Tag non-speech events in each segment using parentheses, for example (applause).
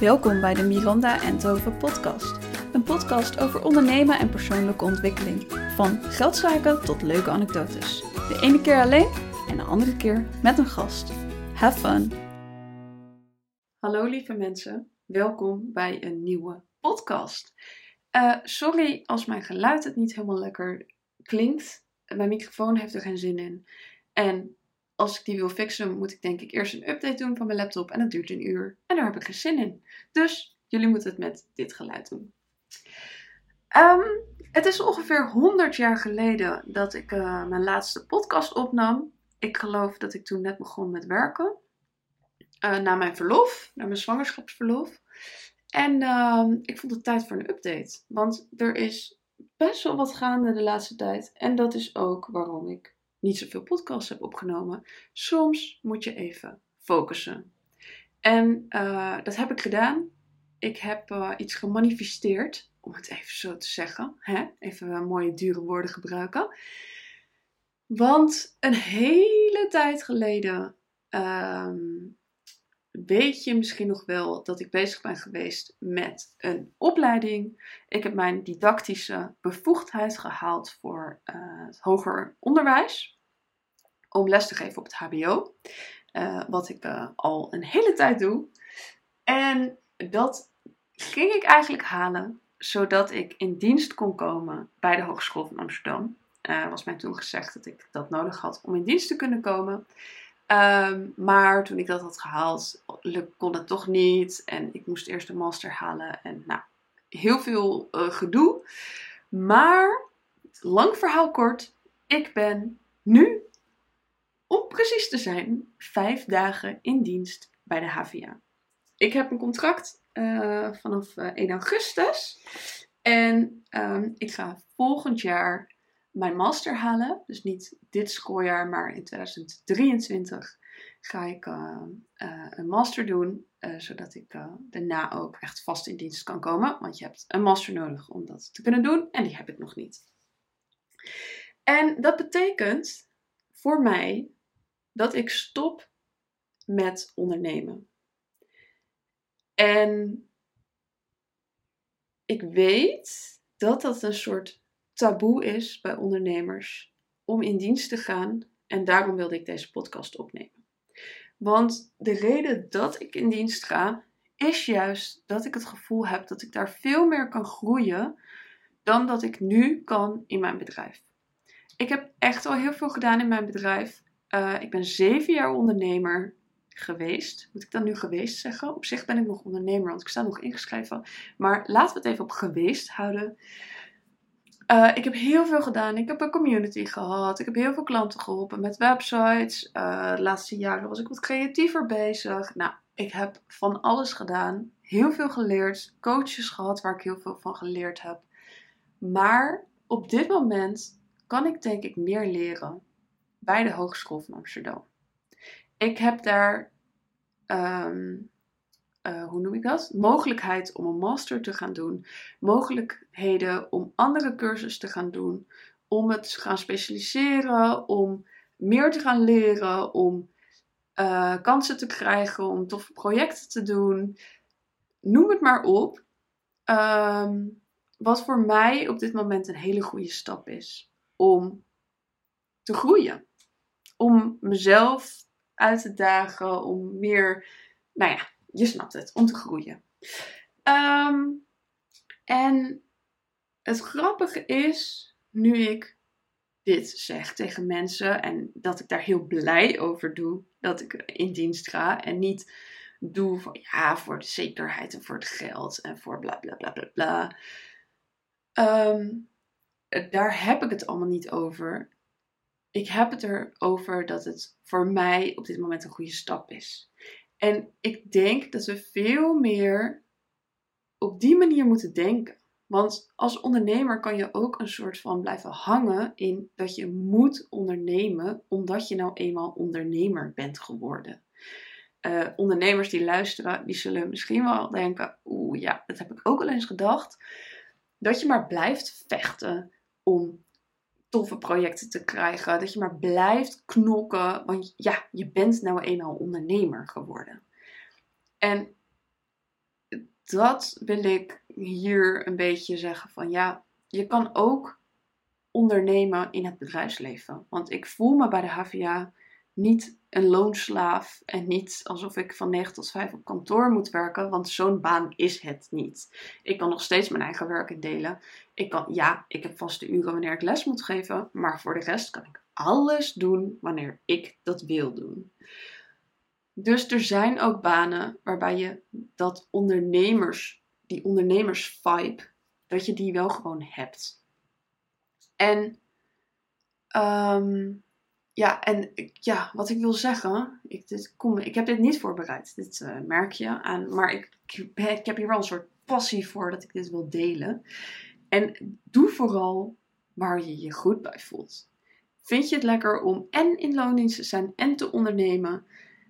Welkom bij de Miranda en Tove podcast. Een podcast over ondernemen en persoonlijke ontwikkeling. Van geldzaken tot leuke anekdotes. De ene keer alleen en de andere keer met een gast. Have fun! Hallo lieve mensen, welkom bij een nieuwe podcast. Uh, sorry als mijn geluid het niet helemaal lekker klinkt. Mijn microfoon heeft er geen zin in. En als ik die wil fixen, moet ik denk ik eerst een update doen van mijn laptop. En dat duurt een uur. En daar heb ik geen zin in. Dus jullie moeten het met dit geluid doen. Um, het is ongeveer 100 jaar geleden dat ik uh, mijn laatste podcast opnam. Ik geloof dat ik toen net begon met werken. Uh, na mijn verlof, na mijn zwangerschapsverlof. En uh, ik vond het tijd voor een update. Want er is best wel wat gaande de laatste tijd. En dat is ook waarom ik niet zoveel podcasts heb opgenomen. Soms moet je even focussen. En uh, dat heb ik gedaan. Ik heb uh, iets gemanifesteerd, om het even zo te zeggen. Hè? Even mooie dure woorden gebruiken. Want een hele tijd geleden um, weet je misschien nog wel dat ik bezig ben geweest met een opleiding. Ik heb mijn didactische bevoegdheid gehaald voor uh, het hoger onderwijs. Om les te geven op het HBO. Uh, wat ik uh, al een hele tijd doe. En dat ging ik eigenlijk halen zodat ik in dienst kon komen bij de Hogeschool van Amsterdam. was mij toen gezegd dat ik dat nodig had om in dienst te kunnen komen. Um, maar toen ik dat had gehaald, kon het toch niet. En ik moest eerst een master halen. En nou, heel veel uh, gedoe. Maar, lang verhaal kort, ik ben nu, om precies te zijn, vijf dagen in dienst bij de HVA. Ik heb een contract uh, vanaf uh, 1 augustus. En um, ik ga volgend jaar mijn master halen. Dus niet dit schooljaar, maar in 2023 ga ik uh, een master doen. Zodat ik daarna ook echt vast in dienst kan komen. Want je hebt een master nodig om dat te kunnen doen. En die heb ik nog niet. En dat betekent voor mij dat ik stop met ondernemen. En ik weet dat dat een soort taboe is bij ondernemers om in dienst te gaan. En daarom wilde ik deze podcast opnemen. Want de reden dat ik in dienst ga, is juist dat ik het gevoel heb dat ik daar veel meer kan groeien dan dat ik nu kan in mijn bedrijf. Ik heb echt al heel veel gedaan in mijn bedrijf. Uh, ik ben zeven jaar ondernemer geweest. Moet ik dan nu geweest zeggen? Op zich ben ik nog ondernemer, want ik sta nog ingeschreven. Maar laten we het even op geweest houden. Uh, ik heb heel veel gedaan. Ik heb een community gehad. Ik heb heel veel klanten geholpen met websites. Uh, de laatste jaren was ik wat creatiever bezig. Nou, ik heb van alles gedaan. Heel veel geleerd. Coaches gehad waar ik heel veel van geleerd heb. Maar op dit moment kan ik denk ik meer leren bij de Hogeschool van Amsterdam. Ik heb daar um, uh, hoe noem ik dat? Mogelijkheid om een master te gaan doen. Mogelijkheden om andere cursussen te gaan doen. Om het te gaan specialiseren. Om meer te gaan leren. Om uh, kansen te krijgen. Om toffe projecten te doen. Noem het maar op. Um, wat voor mij op dit moment een hele goede stap is. Om te groeien. Mezelf uit te dagen. Om meer, nou ja, je snapt het, om te groeien. Um, en het grappige is, nu ik dit zeg tegen mensen en dat ik daar heel blij over doe, dat ik in dienst ga en niet doe voor, ja, voor de zekerheid en voor het geld en voor bla bla bla bla bla. Um, daar heb ik het allemaal niet over. Ik heb het erover dat het voor mij op dit moment een goede stap is. En ik denk dat we veel meer op die manier moeten denken. Want als ondernemer kan je ook een soort van blijven hangen in dat je moet ondernemen omdat je nou eenmaal ondernemer bent geworden. Uh, ondernemers die luisteren, die zullen misschien wel denken: oeh ja, dat heb ik ook al eens gedacht. Dat je maar blijft vechten om toffe projecten te krijgen. Dat je maar blijft knokken. Want ja, je bent nou eenmaal ondernemer geworden. En dat wil ik hier een beetje zeggen van ja, je kan ook ondernemen in het bedrijfsleven. Want ik voel me bij de HVA niet een loonslaaf en niet alsof ik van 9 tot 5 op kantoor moet werken, want zo'n baan is het niet. Ik kan nog steeds mijn eigen werk indelen. Ik kan, ja, ik heb vaste uren wanneer ik les moet geven, maar voor de rest kan ik alles doen wanneer ik dat wil doen. Dus er zijn ook banen waarbij je dat ondernemers, die ondernemersvibe, dat je die wel gewoon hebt. En um, ja, en ja, wat ik wil zeggen, ik, kom, ik heb dit niet voorbereid, dit uh, merk je aan, maar ik, ik heb hier wel een soort passie voor dat ik dit wil delen. En doe vooral waar je je goed bij voelt. Vind je het lekker om en in loondienst te zijn en te ondernemen?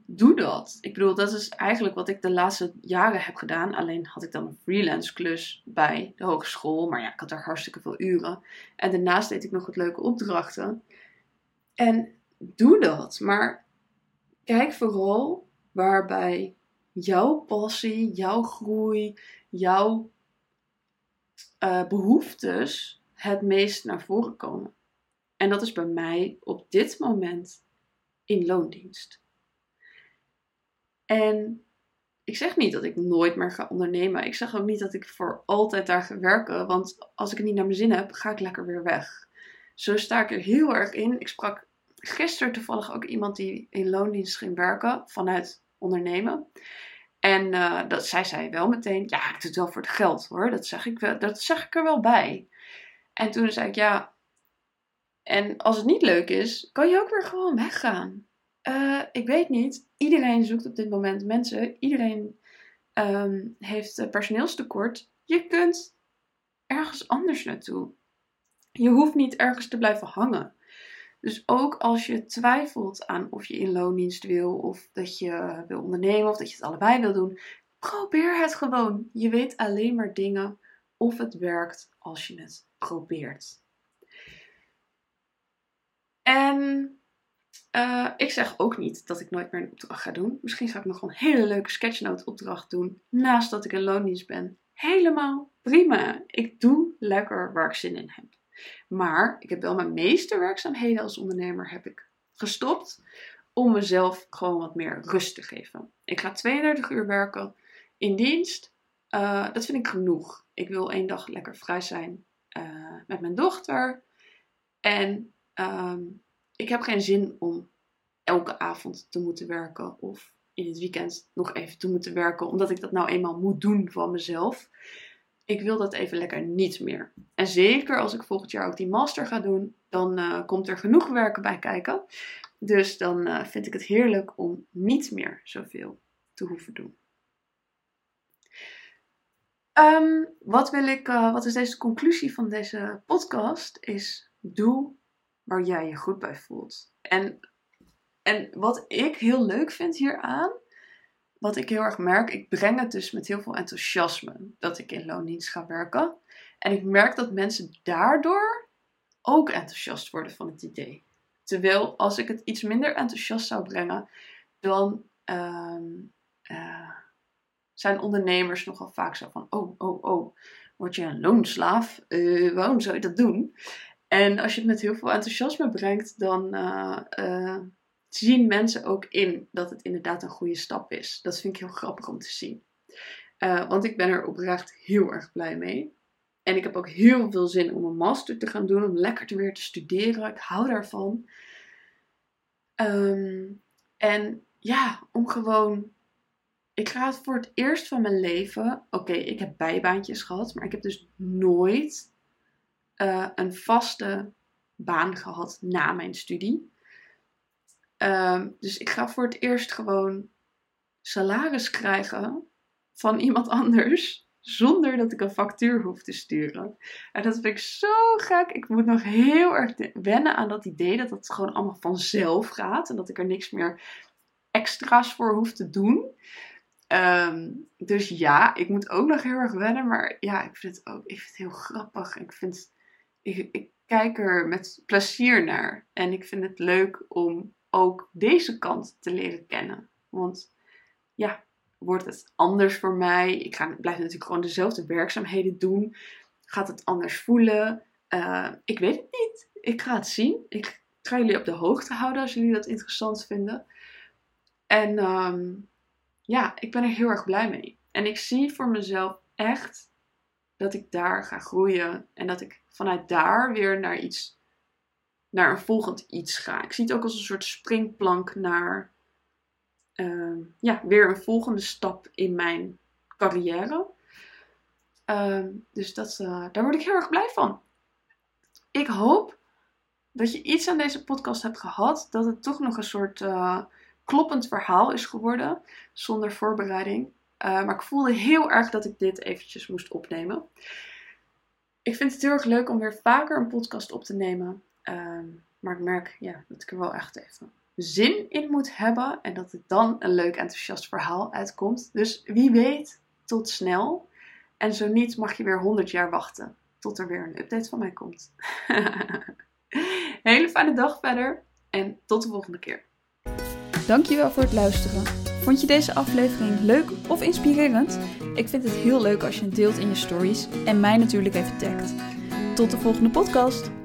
Doe dat. Ik bedoel, dat is eigenlijk wat ik de laatste jaren heb gedaan. Alleen had ik dan een freelance klus bij de hogeschool. Maar ja, ik had daar hartstikke veel uren. En daarnaast deed ik nog wat leuke opdrachten. En doe dat. Maar kijk vooral waarbij jouw passie, jouw groei, jouw uh, behoeftes het meest naar voren komen. En dat is bij mij op dit moment in loondienst. En ik zeg niet dat ik nooit meer ga ondernemen. Ik zeg ook niet dat ik voor altijd daar ga werken. Want als ik het niet naar mijn zin heb, ga ik lekker weer weg. Zo sta ik er heel erg in. Ik sprak gisteren toevallig ook iemand die in loondienst ging werken vanuit ondernemen. En uh, dat, zij zei wel meteen, ja, ik doe het wel voor het geld hoor. Dat zeg ik, wel, dat zeg ik er wel bij. En toen zei ik, ja, en als het niet leuk is, kan je ook weer gewoon weggaan. Uh, ik weet niet. Iedereen zoekt op dit moment mensen. Iedereen um, heeft personeelstekort. Je kunt ergens anders naartoe. Je hoeft niet ergens te blijven hangen. Dus ook als je twijfelt aan of je in loondienst wil, of dat je wil ondernemen, of dat je het allebei wil doen, probeer het gewoon. Je weet alleen maar dingen of het werkt als je het probeert. En uh, ik zeg ook niet dat ik nooit meer een opdracht ga doen. Misschien ga ik nog een hele leuke sketchnote opdracht doen naast dat ik in loondienst ben. Helemaal prima. Ik doe lekker waar ik zin in heb. Maar ik heb wel mijn meeste werkzaamheden als ondernemer heb ik gestopt om mezelf gewoon wat meer rust te geven. Ik ga 32 uur werken in dienst. Uh, dat vind ik genoeg. Ik wil één dag lekker vrij zijn uh, met mijn dochter. En um, ik heb geen zin om elke avond te moeten werken of in het weekend nog even te moeten werken, omdat ik dat nou eenmaal moet doen van mezelf. Ik wil dat even lekker niet meer. En zeker als ik volgend jaar ook die master ga doen, dan uh, komt er genoeg werken bij kijken. Dus dan uh, vind ik het heerlijk om niet meer zoveel te hoeven doen. Um, wat, wil ik, uh, wat is deze conclusie van deze podcast? Is doe waar jij je goed bij voelt. En, en wat ik heel leuk vind hieraan, wat ik heel erg merk, ik breng het dus met heel veel enthousiasme dat ik in loondienst ga werken. En ik merk dat mensen daardoor ook enthousiast worden van het idee. Terwijl als ik het iets minder enthousiast zou brengen, dan uh, uh, zijn ondernemers nogal vaak zo van: oh, oh, oh, word je een loonslaaf? Uh, waarom zou je dat doen? En als je het met heel veel enthousiasme brengt, dan uh, zien mensen ook in dat het inderdaad een goede stap is. Dat vind ik heel grappig om te zien. Uh, want ik ben er oprecht heel erg blij mee. En ik heb ook heel veel zin om een master te gaan doen, om lekker te weer te studeren. Ik hou daarvan. Um, en ja, om gewoon. Ik ga het voor het eerst van mijn leven. Oké, ik heb bijbaantjes gehad, maar ik heb dus nooit uh, een vaste baan gehad na mijn studie. Uh, dus ik ga voor het eerst gewoon salaris krijgen van iemand (laughs) anders. Zonder dat ik een factuur hoef te sturen. En dat vind ik zo gek. Ik moet nog heel erg wennen aan dat idee dat het gewoon allemaal vanzelf gaat. En dat ik er niks meer extra's voor hoef te doen. Um, dus ja, ik moet ook nog heel erg wennen. Maar ja, ik vind het ook ik vind het heel grappig. Ik vind ik kijk er met plezier naar. En ik vind het leuk om ook deze kant te leren kennen. Want ja, Wordt het anders voor mij? Ik ga, blijf natuurlijk gewoon dezelfde werkzaamheden doen. Gaat het anders voelen? Uh, ik weet het niet. Ik ga het zien. Ik ga jullie op de hoogte houden als jullie dat interessant vinden. En um, ja, ik ben er heel erg blij mee. En ik zie voor mezelf echt dat ik daar ga groeien. En dat ik vanuit daar weer naar iets, naar een volgend iets ga. Ik zie het ook als een soort springplank naar uh, ja, weer een volgende stap in mijn carrière. Uh, dus dat, uh, daar word ik heel erg blij van. Ik hoop dat je iets aan deze podcast hebt gehad. Dat het toch nog een soort uh, kloppend verhaal is geworden. Zonder voorbereiding. Uh, maar ik voelde heel erg dat ik dit eventjes moest opnemen. Ik vind het heel erg leuk om weer vaker een podcast op te nemen. Uh, maar ik merk ja, dat ik er wel echt even zin in moet hebben. En dat het dan een leuk enthousiast verhaal uitkomt. Dus wie weet, tot snel. En zo niet mag je weer 100 jaar wachten tot er weer een update van mij komt. (laughs) Hele fijne dag verder en tot de volgende keer. Dankjewel voor het luisteren. Vond je deze aflevering leuk of inspirerend? Ik vind het heel leuk als je het deelt in je stories en mij natuurlijk even tagt. Tot de volgende podcast.